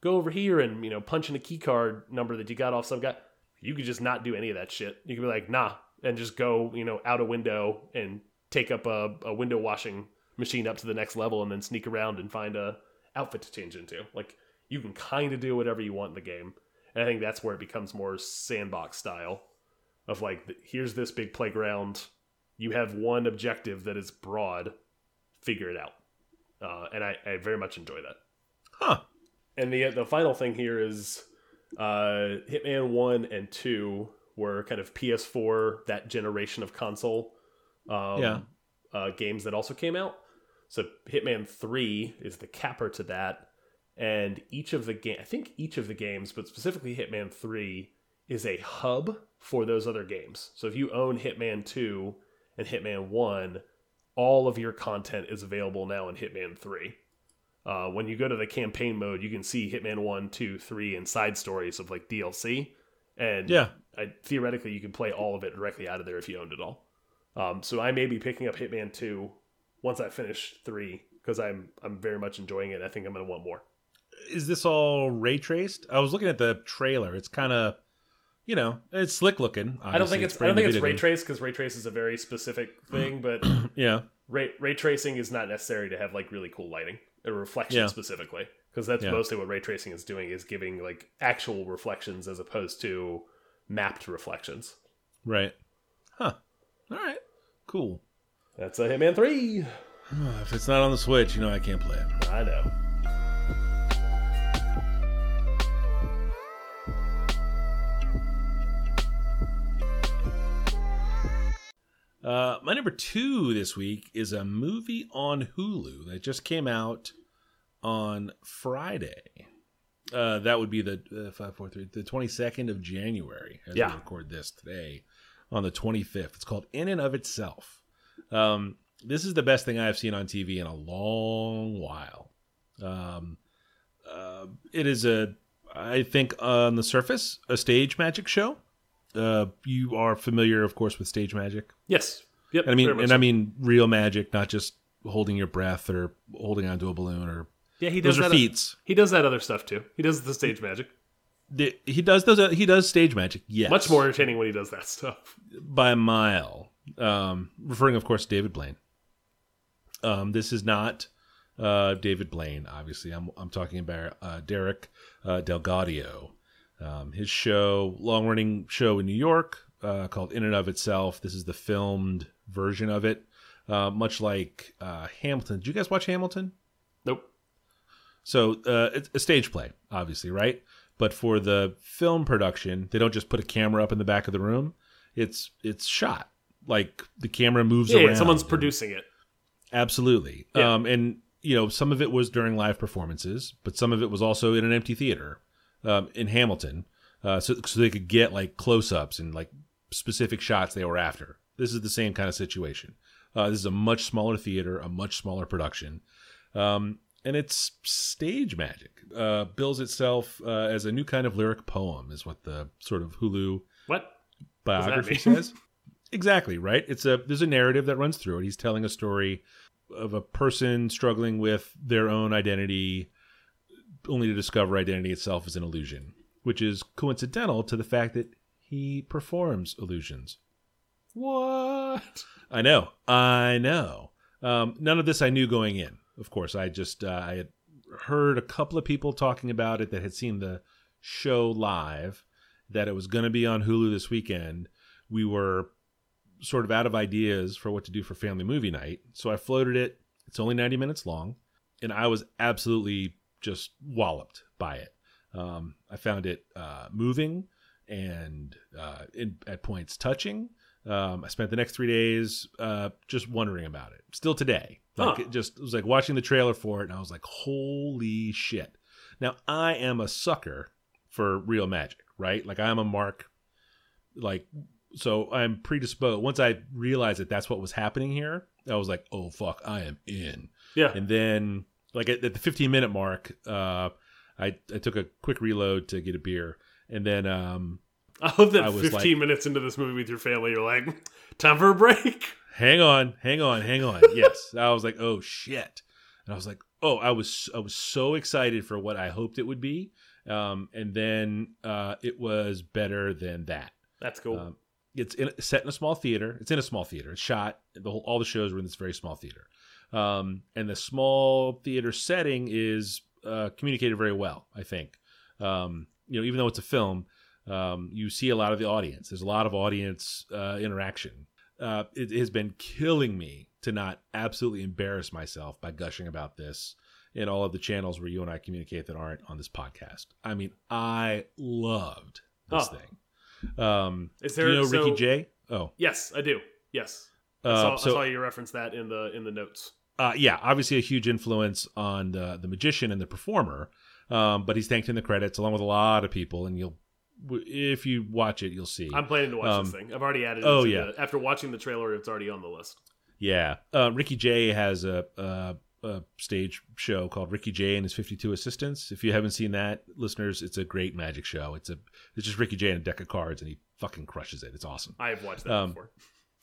Speaker 1: go over here and you know punch in a key card number that you got off some guy. You could just not do any of that shit. You could be like, nah, and just go you know out a window and take up a, a window washing machine up to the next level, and then sneak around and find a outfit to change into. Like you can kind of do whatever you want in the game. And I think that's where it becomes more sandbox style of like, here's this big playground. You have one objective that is broad. Figure it out. Uh, and I, I very much enjoy that.
Speaker 2: Huh.
Speaker 1: And the the final thing here is uh, Hitman One and Two were kind of PS4 that generation of console um,
Speaker 2: Yeah.
Speaker 1: uh, games that also came out. So Hitman Three is the capper to that, and each of the game I think each of the games, but specifically Hitman Three, is a hub for those other games. So if you own Hitman Two and Hitman One, all of your content is available now in Hitman Three. Uh, when you go to the campaign mode, you can see Hitman 1, 2, 3, and side stories of like DLC. And
Speaker 2: Yeah.
Speaker 1: I, theoretically, you can play all of it directly out of there if you owned it all. Um, so I may be picking up Hitman 2 once I finish 3 because I'm I'm very much enjoying it. I think I'm going to want more.
Speaker 2: Is this all ray traced? I was looking at the trailer. It's kind of, you know, it's slick looking.
Speaker 1: I don't think
Speaker 2: obviously.
Speaker 1: it's, I don't think it's ray trace because ray trace is a very specific thing, but
Speaker 2: Yeah.
Speaker 1: ray ray tracing is not necessary to have like really cool lighting or reflection
Speaker 2: Yeah.
Speaker 1: specifically because that's
Speaker 2: Yeah.
Speaker 1: mostly what ray tracing is doing is giving like actual reflections as opposed to mapped reflections.
Speaker 2: Right. Huh. All right. Cool.
Speaker 1: That's a Hitman Three.
Speaker 2: If it's not on the Switch, you know I can't play it.
Speaker 1: I know.
Speaker 2: Uh, my number two this week is a movie on Hulu that just came out on Friday. Uh, that would be the uh, five, four, three, the twenty second of January. As
Speaker 1: Yeah.
Speaker 2: we record this today on the twenty fifth. It's called In and of Itself. Um, this is the best thing I've seen on TV in a long while. Um, uh, it is a, I think, on the surface, a stage magic show. Uh, you are familiar, of course, with stage magic.
Speaker 1: Yes. Yep.
Speaker 2: And I mean, and
Speaker 1: so.
Speaker 2: I mean real magic, not just holding your breath or holding onto a balloon or
Speaker 1: yeah, he does
Speaker 2: those are
Speaker 1: that.
Speaker 2: feats.
Speaker 1: He does that other stuff too. He does the stage magic.
Speaker 2: The- He does those. He does stage magic. Yes,
Speaker 1: Much more entertaining when he does that stuff.
Speaker 2: by a mile. Um, referring, of course, to David Blaine. Um, this is not uh, David Blaine. Obviously, I'm I'm talking about uh, Derek uh, DelGaudio. Um, his show, long running show in New York, uh, called In and of Itself. This is the filmed version of it, uh, much like uh, Hamilton. Did you guys watch Hamilton?
Speaker 1: Nope.
Speaker 2: So uh, it's a stage play, obviously, right? But for the film production, they don't just put a camera up in the back of the room. It's it's shot like the camera moves
Speaker 1: Yeah,
Speaker 2: around.
Speaker 1: yeah, someone's producing it.
Speaker 2: Absolutely.
Speaker 1: Yeah.
Speaker 2: Um, and you know, some of it was during live performances, but some of it was also in an empty theater um, in Hamilton, uh, so so they could get like close-ups and like specific shots they were after. This is the same kind of situation. Uh, this is a much smaller theater, a much smaller production, um, and it's stage magic. Uh, bills itself uh, as a new kind of lyric poem, is what the sort of Hulu
Speaker 1: What?
Speaker 2: biography says. exactly right. It's a there's a narrative that runs through it. He's telling a story of a person struggling with their own identity, only to discover identity itself is an illusion, which is coincidental to the fact that he performs illusions.
Speaker 1: What?
Speaker 2: I know, I know. Um, none of this I knew going in. Of course, I just uh, I had heard a couple of people talking about it that had seen the show live, that it was going to be on Hulu this weekend. We were sort of out of ideas for what to do for family movie night, so I floated it. It's only ninety minutes long. and I was absolutely just walloped by it. Um, I found it uh, moving and uh, in, at points touching. Um, I spent the next three days uh, just wondering about it. Still today, like
Speaker 1: Huh.
Speaker 2: it just it was like watching the trailer for it, and I was like, "Holy shit!" Now I am a sucker for real magic, right? Like I'm a mark, like so I'm predisposed. Once I realized that that's what was happening here, I was like, "Oh fuck, I am in."
Speaker 1: Yeah.
Speaker 2: And then, like at, at the 15 minute mark, uh, I I took a quick reload to get a beer, and then um,
Speaker 1: I hope that
Speaker 2: I was
Speaker 1: 15
Speaker 2: like-
Speaker 1: minutes into this movie with your family, you're like, time for a break.
Speaker 2: hang on, hang on, hang on. yes, I was like, "Oh shit," and I was like, "Oh, I was I was so excited for what I hoped it would be." Um, and then uh, it was better than that.
Speaker 1: That's cool.
Speaker 2: Um, it's in, set in a small theater. It's in a small theater. It's shot. The whole, all the shows were in this very small theater, um, and the small theater setting is uh, communicated very well. I think, um, you know, even though it's a film, um, you see a lot of the audience. There's a lot of audience uh, interaction. Uh, it has been killing me to not absolutely embarrass myself by gushing about this in all of the channels where you and I communicate that aren't on this podcast. I mean, I loved this
Speaker 1: Oh.
Speaker 2: thing. Um,
Speaker 1: Is
Speaker 2: do
Speaker 1: there-
Speaker 2: you know
Speaker 1: so-
Speaker 2: Ricky Jay? Oh,
Speaker 1: yes, I do. Yes. I,
Speaker 2: uh,
Speaker 1: saw,
Speaker 2: so
Speaker 1: I saw you reference that in the in the notes.
Speaker 2: Uh, yeah, obviously a huge influence on the the magician and the performer. Um, but he's thanked in the credits along with a lot of people, and you'll if you watch it, you'll see.
Speaker 1: I'm planning to watch this
Speaker 2: Um,
Speaker 1: thing. I've already added.
Speaker 2: oh,
Speaker 1: it to
Speaker 2: yeah.
Speaker 1: the- after watching the trailer, it's already on the list.
Speaker 2: Yeah, uh, Ricky Jay has a, a a stage show called Ricky Jay and his 52 Assistants. If you haven't seen that, listeners, it's a great magic show. It's a it's just Ricky Jay and a deck of cards, and he fucking crushes it. It's awesome.
Speaker 1: I have watched that
Speaker 2: Um,
Speaker 1: before.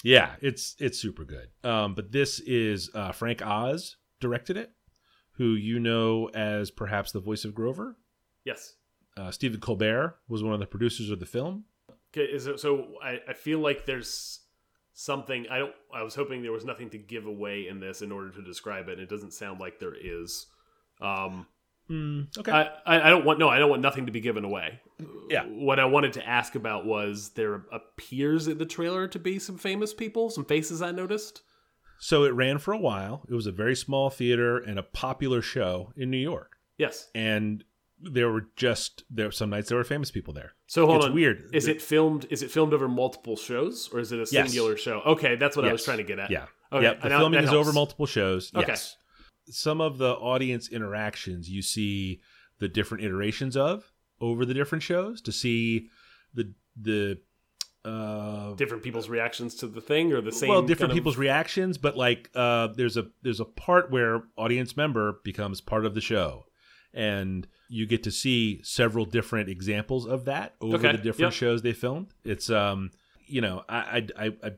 Speaker 2: Yeah, it's it's super good. Um, but this is uh, Frank Oz directed it, who you know as perhaps the voice of Grover.
Speaker 1: Yes.
Speaker 2: Uh, Stephen Colbert was one of the producers of the film.
Speaker 1: Okay. Is it, so I, I feel like there's something I don't. I was hoping there was nothing to give away in this in order to describe it. and It doesn't sound like there is. Um, Mm,
Speaker 2: okay.
Speaker 1: I, I I don't want no. I don't want nothing to be given away.
Speaker 2: Yeah.
Speaker 1: What I wanted to ask about was there appears in the trailer to be some famous people, some faces I noticed.
Speaker 2: so it ran for a while. It was a very small theater and a popular show in New York.
Speaker 1: Yes.
Speaker 2: And there were just there some nights there were famous people there.
Speaker 1: So hold
Speaker 2: It's
Speaker 1: on.
Speaker 2: weird.
Speaker 1: Is it filmed? Is it filmed over multiple shows, or is it a
Speaker 2: Yes.
Speaker 1: singular show? Okay, that's what I was trying to get at.
Speaker 2: Yeah.
Speaker 1: Okay.
Speaker 2: Yep. The
Speaker 1: now-
Speaker 2: filming is
Speaker 1: helps.
Speaker 2: over multiple shows.
Speaker 1: Okay.
Speaker 2: Yes. Some of the audience interactions you see the different iterations of over the different shows to see the the uh
Speaker 1: Different people's reactions to the thing, or the same.
Speaker 2: well different
Speaker 1: kind of-
Speaker 2: people's reactions but like uh there's a there's a part where audience member becomes part of the show and you get to see several different examples of that over
Speaker 1: Okay,
Speaker 2: the different
Speaker 1: yep.
Speaker 2: shows they filmed it's um you know I, I i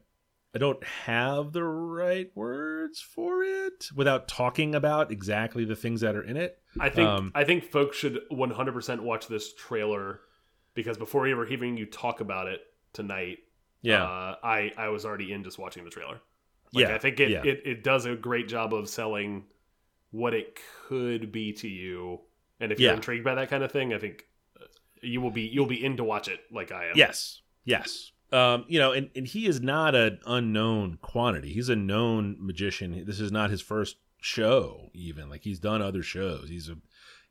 Speaker 2: i don't have the right words for it without talking about exactly the things that are in it.
Speaker 1: I think
Speaker 2: um,
Speaker 1: I think folks should 100% watch this trailer because before ever hearing you talk about it tonight,
Speaker 2: Yeah.
Speaker 1: uh, I I was already in just watching the trailer. Like,
Speaker 2: yeah.
Speaker 1: I think it,
Speaker 2: yeah.
Speaker 1: it it does a great job of selling what it could be to you, and if you're intrigued by that kind of thing, I think uh, you will be you'll be in to watch it like I am.
Speaker 2: Yes. Yes. Um, you know, and, and he is not an unknown quantity. He's a known magician. This is not his first show, even. Like he's done other shows. He's a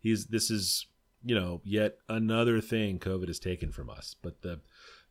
Speaker 2: he's this is, you know, yet another thing COVID has taken from us. But the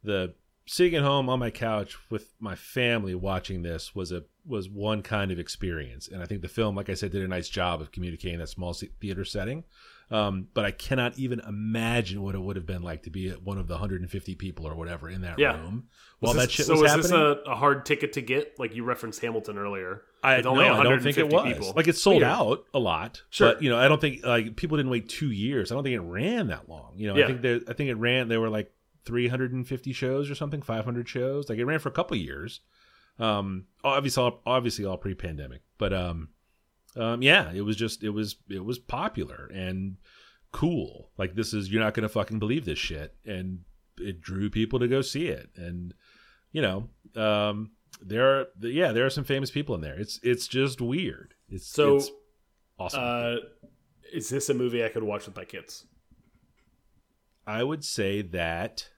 Speaker 2: the sitting at home on my couch with my family watching this was a was one kind of experience. And I think the film, like I said, did a nice job of communicating that small theater setting. Um, but I cannot even imagine what it would have been like to be at one of the 150 people or whatever in that
Speaker 1: Yeah.
Speaker 2: room while
Speaker 1: this-
Speaker 2: that shit
Speaker 1: so
Speaker 2: was
Speaker 1: is
Speaker 2: happening.
Speaker 1: this a, a hard ticket to get? Like you referenced Hamilton earlier.
Speaker 2: I, no,
Speaker 1: only
Speaker 2: I don't think it
Speaker 1: 150
Speaker 2: was.
Speaker 1: people.
Speaker 2: Like it sold
Speaker 1: Weird.
Speaker 2: out a lot,
Speaker 1: Sure.
Speaker 2: but you know, I don't think like people didn't wait two years. I don't think it ran that long. You know,
Speaker 1: Yeah.
Speaker 2: I think there, I think it ran. There were like 350 shows or something, 500 shows. Like it ran for a couple years. Um, obviously, all, obviously all pre-pandemic, but um, um, yeah, it was just it was it was popular and cool. Like this is you're not gonna fucking believe this shit, and it drew people to go see it. And you know, um, there are yeah, there are some famous people in there. It's it's just weird. It's
Speaker 1: So,
Speaker 2: it's awesome.
Speaker 1: Uh, is this a movie I could watch with my kids?
Speaker 2: I would say that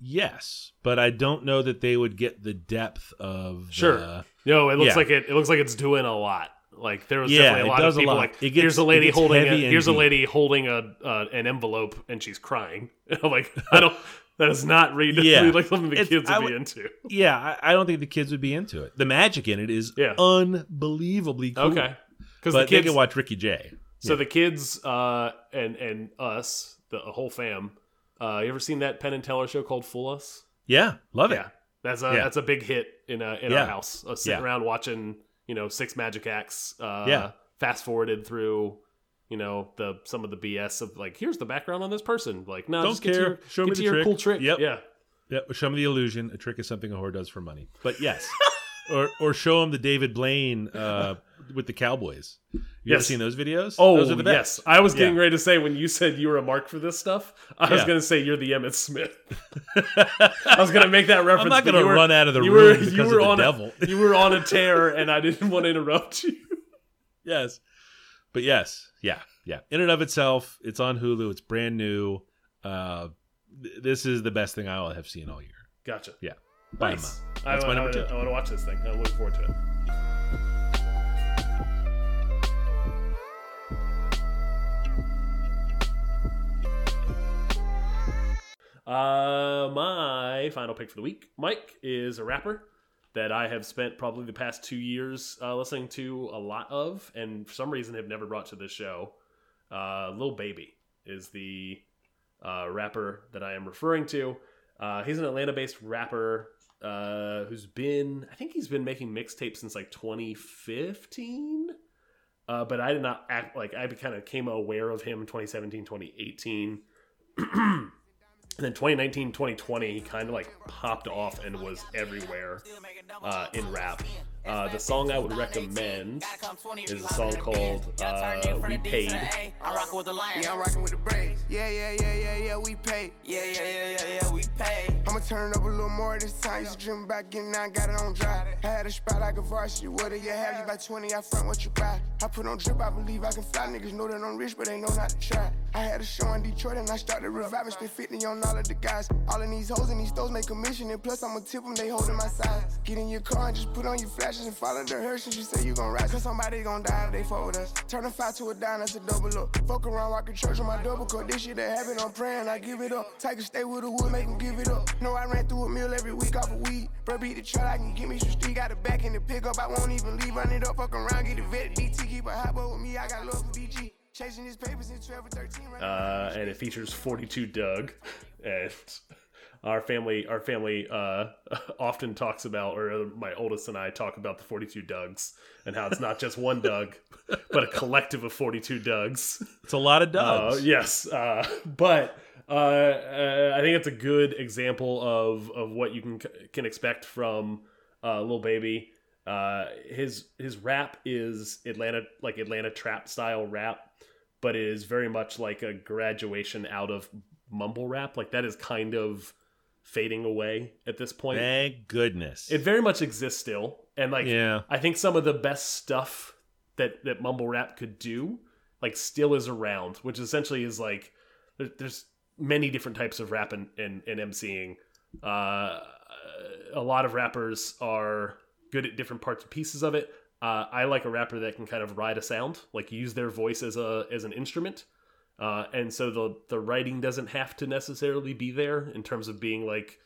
Speaker 2: yes, but I don't know that they would get the depth of
Speaker 1: Sure.
Speaker 2: the-
Speaker 1: No, it looks
Speaker 2: Yeah.
Speaker 1: like it. It looks like it's doing a lot. Like there was
Speaker 2: Yeah,
Speaker 1: definitely a lot of
Speaker 2: a
Speaker 1: people
Speaker 2: lot.
Speaker 1: like
Speaker 2: gets-
Speaker 1: here's a lady holding a, here's a lady holding a uh, an envelope and she's crying. I'm like I don't that is not read,
Speaker 2: Yeah.
Speaker 1: like something the
Speaker 2: It's-
Speaker 1: kids would
Speaker 2: I
Speaker 1: be into.
Speaker 2: Yeah, I, I don't think the kids would be into it. The magic in it is
Speaker 1: Yeah.
Speaker 2: unbelievably cool.
Speaker 1: Okay, because the kids
Speaker 2: can watch Ricky Jay.
Speaker 1: So the kids uh, and and us, the whole fam. Uh, you ever seen that Penn and Teller show called Fool Us?
Speaker 2: Yeah, love it.
Speaker 1: Yeah, that's a
Speaker 2: Yeah.
Speaker 1: that's a big hit in uh, in
Speaker 2: Yeah.
Speaker 1: our house. Uh, sitting
Speaker 2: Yeah.
Speaker 1: around watching, you know, six magic acts. Uh,
Speaker 2: Yeah.
Speaker 1: Fast forwarded through, you know, the some of the BS of like, here's the background on this person. Like, no,
Speaker 2: Don't
Speaker 1: get to
Speaker 2: care.
Speaker 1: your,
Speaker 2: Show me the
Speaker 1: your
Speaker 2: trick.
Speaker 1: cool trick.
Speaker 2: Yep.
Speaker 1: Yeah.
Speaker 2: Yeah, show me the illusion. A trick is something a whore does for money. But yes, or or show him the David Blaine uh, with the Cowboys. You ever seen those videos?
Speaker 1: Oh
Speaker 2: those are the best.
Speaker 1: yes, I was getting
Speaker 2: Yeah.
Speaker 1: ready to say when you said you were a mark for this stuff, I was going to say you're the Emmitt Smith. I was going to make that reference.
Speaker 2: I'm not going to run out of the
Speaker 1: you
Speaker 2: room
Speaker 1: were,
Speaker 2: because
Speaker 1: you were
Speaker 2: of the
Speaker 1: on
Speaker 2: devil.
Speaker 1: A, you were on a tear, and I didn't want to interrupt you.
Speaker 2: yes, but yes, yeah, yeah. In and of itself, it's on Hulu. It's brand new. Uh, th- this is the best thing I will have seen all year.
Speaker 1: Gotcha.
Speaker 2: Yeah,
Speaker 1: Nice. I,
Speaker 2: That's my number
Speaker 1: I,
Speaker 2: two.
Speaker 1: I want to watch this thing. I'm looking forward to it. Uh, my final pick for the week, Mike, is a rapper that I have spent probably the past two years uh, listening to a lot of, and for some reason have never brought to this show. Uh, Lil Baby is the uh, rapper that I am referring to. Uh, he's an Atlanta-based rapper uh, who's been, I think he's been making mixtapes since like 2015. Uh, but I did not act like I kind of came aware of him in 2017, 2018. And then 2019, 2020, he kind of like popped off and was everywhere uh, in rap. Uh, the song I would recommend is a song called uh, We Paid.
Speaker 5: I'm rocking with the lion.
Speaker 6: Yeah, I'm rocking with the braids. Yeah, yeah, yeah, yeah, yeah, we pay.
Speaker 5: Yeah, yeah, yeah, yeah, yeah, we pay.
Speaker 6: I'ma turn it up a little more this time. Used to dream about getting out, got it on dry. I had a spot like a varsity. What do you have? You buy 20, I front what you buy. I put on drip, I believe I can fly. Niggas know that I'm rich, but they know not to try. I had a show in Detroit and I started reviving. Spent 50 on all of the guys. All of these hoes and these stores make commission. And plus, I'ma tip them, they holding my side. Get in your car and just put on your flashes and follow the Hershey's. You say you gon' ride, cause somebody gon' die if they with us. Turn a five to a dime, that's a double up. Fuck around, walking church on my double cup. This shit that happen, I'm praying, I give it up. A stay with the wood, make 'em give it up. No, I ran through a meal every week off a of weed. Bro, beat the truck, I can give me some street. Got a back in the pickup, I won't even leave. Run it up, fuck around, get a vet. DT, keep a hot boy with me, I got love for DG. Chasing his papers in 12 or 13. running
Speaker 1: uh, and it features 42 Dugg, and our family, our family uh, often talks about, or my oldest and I talk about the 42 Duggs and how it's not just one Dugg, but a collective of 42 Duggs.
Speaker 2: It's a lot of
Speaker 1: Uh, yes, uh, but uh, uh, I think it's a good example of of what you can can expect from uh, Lil Baby. Uh, his his rap is Atlanta like Atlanta trap style rap, but it is very much like a graduation out of mumble rap. Like that is kind of fading away at this point.
Speaker 2: Thank goodness.
Speaker 1: It very much exists still, and like
Speaker 2: Yeah.
Speaker 1: I think some of the best stuff that that mumble rap could do, like still is around, which essentially is like there, there's many different types of rap and and, and MCing. Uh, a lot of rappers are good at different parts and pieces of it. Uh, I like a rapper that can kind of ride a sound, like use their voice as a as an instrument. Uh, and so the the writing doesn't have to necessarily be there in terms of being like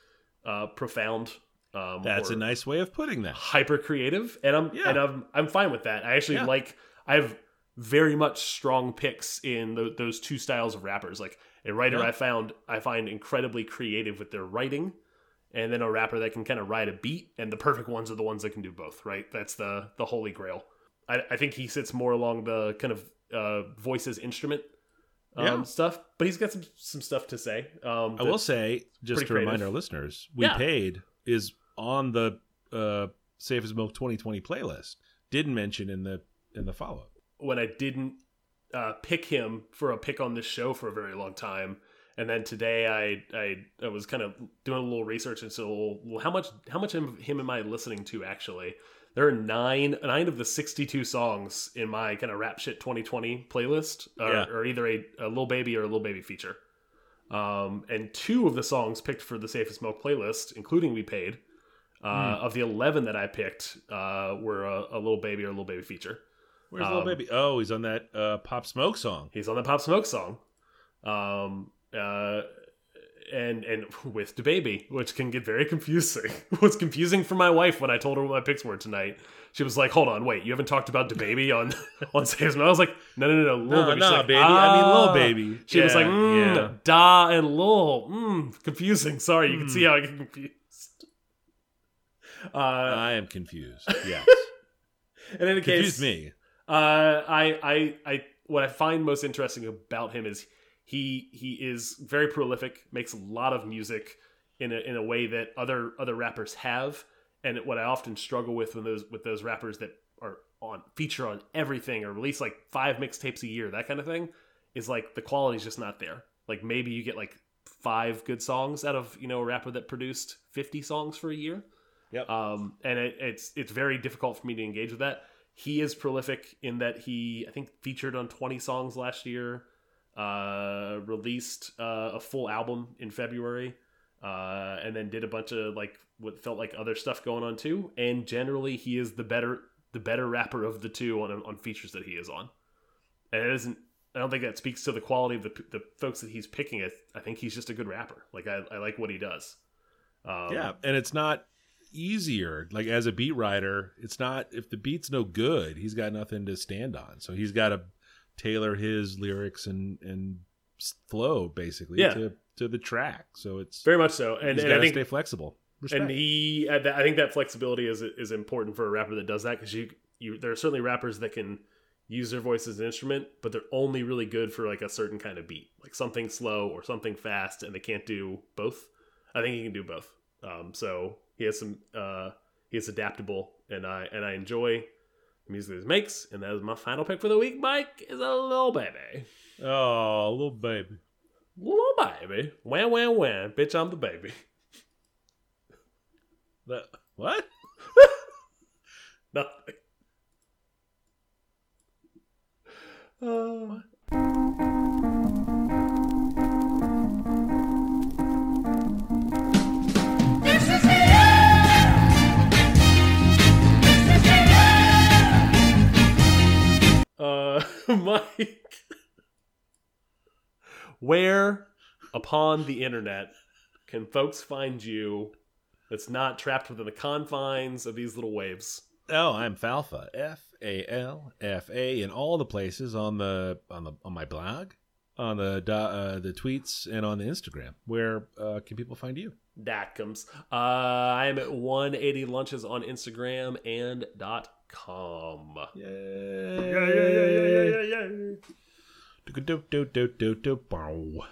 Speaker 1: uh, profound. Um,
Speaker 2: That's a nice way of putting that.
Speaker 1: hyper creative, and I'm
Speaker 2: Yeah.
Speaker 1: and I'm I'm fine with that. I actually
Speaker 2: Yeah.
Speaker 1: like I have very much strong picks in tho- those two styles of rappers. Like a writer
Speaker 2: Yeah.
Speaker 1: I found I find incredibly creative with their writing, and then a rapper that can kind of ride a beat. And the perfect ones are the ones that can do both. Right? That's the the holy grail. I, I think he sits more along the kind of uh, voices instrument um,
Speaker 2: Yeah.
Speaker 1: stuff, but he's got some some stuff to say. Um,
Speaker 2: I will say, just to remind our listeners, We
Speaker 1: Yeah.
Speaker 2: Paid is on the uh, Safe as Milk 2020 playlist. Didn't mention in the in the follow up.
Speaker 1: when I didn't uh, pick him for a pick on this show for a very long time, and then today I I, I was kind of doing a little research and so well, how much how much of him am I listening to actually? There are nine nine of the sixty two songs in my kind of rap shit twenty twenty playlist are,
Speaker 2: Yeah.
Speaker 1: are either a, a little baby or a little baby feature. Um, and two of the songs picked for the Safe As Milk playlist, including We Paid, uh, of the 11 that I picked, uh, were a, a little baby or a little baby feature.
Speaker 2: Where's
Speaker 1: Um,
Speaker 2: little baby? Oh, he's on that. Oh, he's on that uh, Pop Smoke song.
Speaker 1: He's on the Pop Smoke song. Um, uh, and and with DaBaby, which can get very confusing. it was confusing for my wife when I told her what my picks were tonight. She was like, "Hold on, wait, you haven't talked about DaBaby on on Sam's I was like, "No, no, no, no, Lil
Speaker 2: No,
Speaker 1: baby."
Speaker 2: no,
Speaker 1: like,
Speaker 2: baby. I mean, Lil
Speaker 1: "Ah."
Speaker 2: Baby.
Speaker 1: She was like, mm,
Speaker 2: yeah.
Speaker 1: "Da and Lil, mm, confusing." Sorry, you can see how I get confused. Uh,
Speaker 2: I am confused. Yes,
Speaker 1: in any
Speaker 2: confused
Speaker 1: case,
Speaker 2: me.
Speaker 1: uh, I, I, I, what I find most interesting about him is he he is very prolific, makes a lot of music in a in a way that other other rappers have, and what I often struggle with when those with those rappers that are on feature on everything or release like five mixtapes a year, that kind of thing, is like the quality's just not there. Like maybe you get like five good songs out of you know a rapper that produced fifty songs for a year.
Speaker 2: Yep.
Speaker 1: Um, and it, it's it's very difficult for me to engage with that. He is prolific in that he I think featured on 20 songs last year. Uh, released uh, a full album in February, uh, and then did a bunch of like what felt like other stuff going on too. And generally, he is the better the better rapper of the two on on features that he is on. And it isn't. I don't think that speaks to the quality of the the folks that he's picking. I, I think he's just a good rapper. Like I, I like what he does. Um,
Speaker 2: yeah, and it's not easier. Like as a beat writer, it's not if the beat's no good, he's got nothing to stand on. So he's got to tailor his lyrics and and flow basically
Speaker 1: Yeah.
Speaker 2: to to the track. So it's
Speaker 1: very much so. And,
Speaker 2: he's
Speaker 1: and
Speaker 2: got
Speaker 1: I
Speaker 2: to
Speaker 1: think
Speaker 2: stay flexible. Respect.
Speaker 1: and he I I think that flexibility is is important for a rapper that does that because you you there are certainly rappers that can use their voice as an instrument but they're only really good for like a certain kind of beat like something slow or something fast and they can't do both i think he can do both um, so he has some uh, he is adaptable and i and i enjoy music he makes and that is my final pick for the week mike is a little baby
Speaker 2: oh, little baby.
Speaker 1: little baby wham wham wham bitch i'm the baby
Speaker 2: The, what?
Speaker 1: Nothing. Uh, uh, Mike, where upon the internet can folks find you that's not trapped within the confines of these little waves?
Speaker 2: Oh, I'm Falfa. F A L F A in all the places on the on the on my blog, on the uh, the tweets, and on the Instagram. Where uh, can people find you?
Speaker 1: Datcoms. Uh, I am at 180 lunches on Instagram and dot com.
Speaker 2: Yay!
Speaker 1: Yeah, yeah, yeah, yeah, yeah, yeah, yeah.
Speaker 2: Do do do do do do. Bow.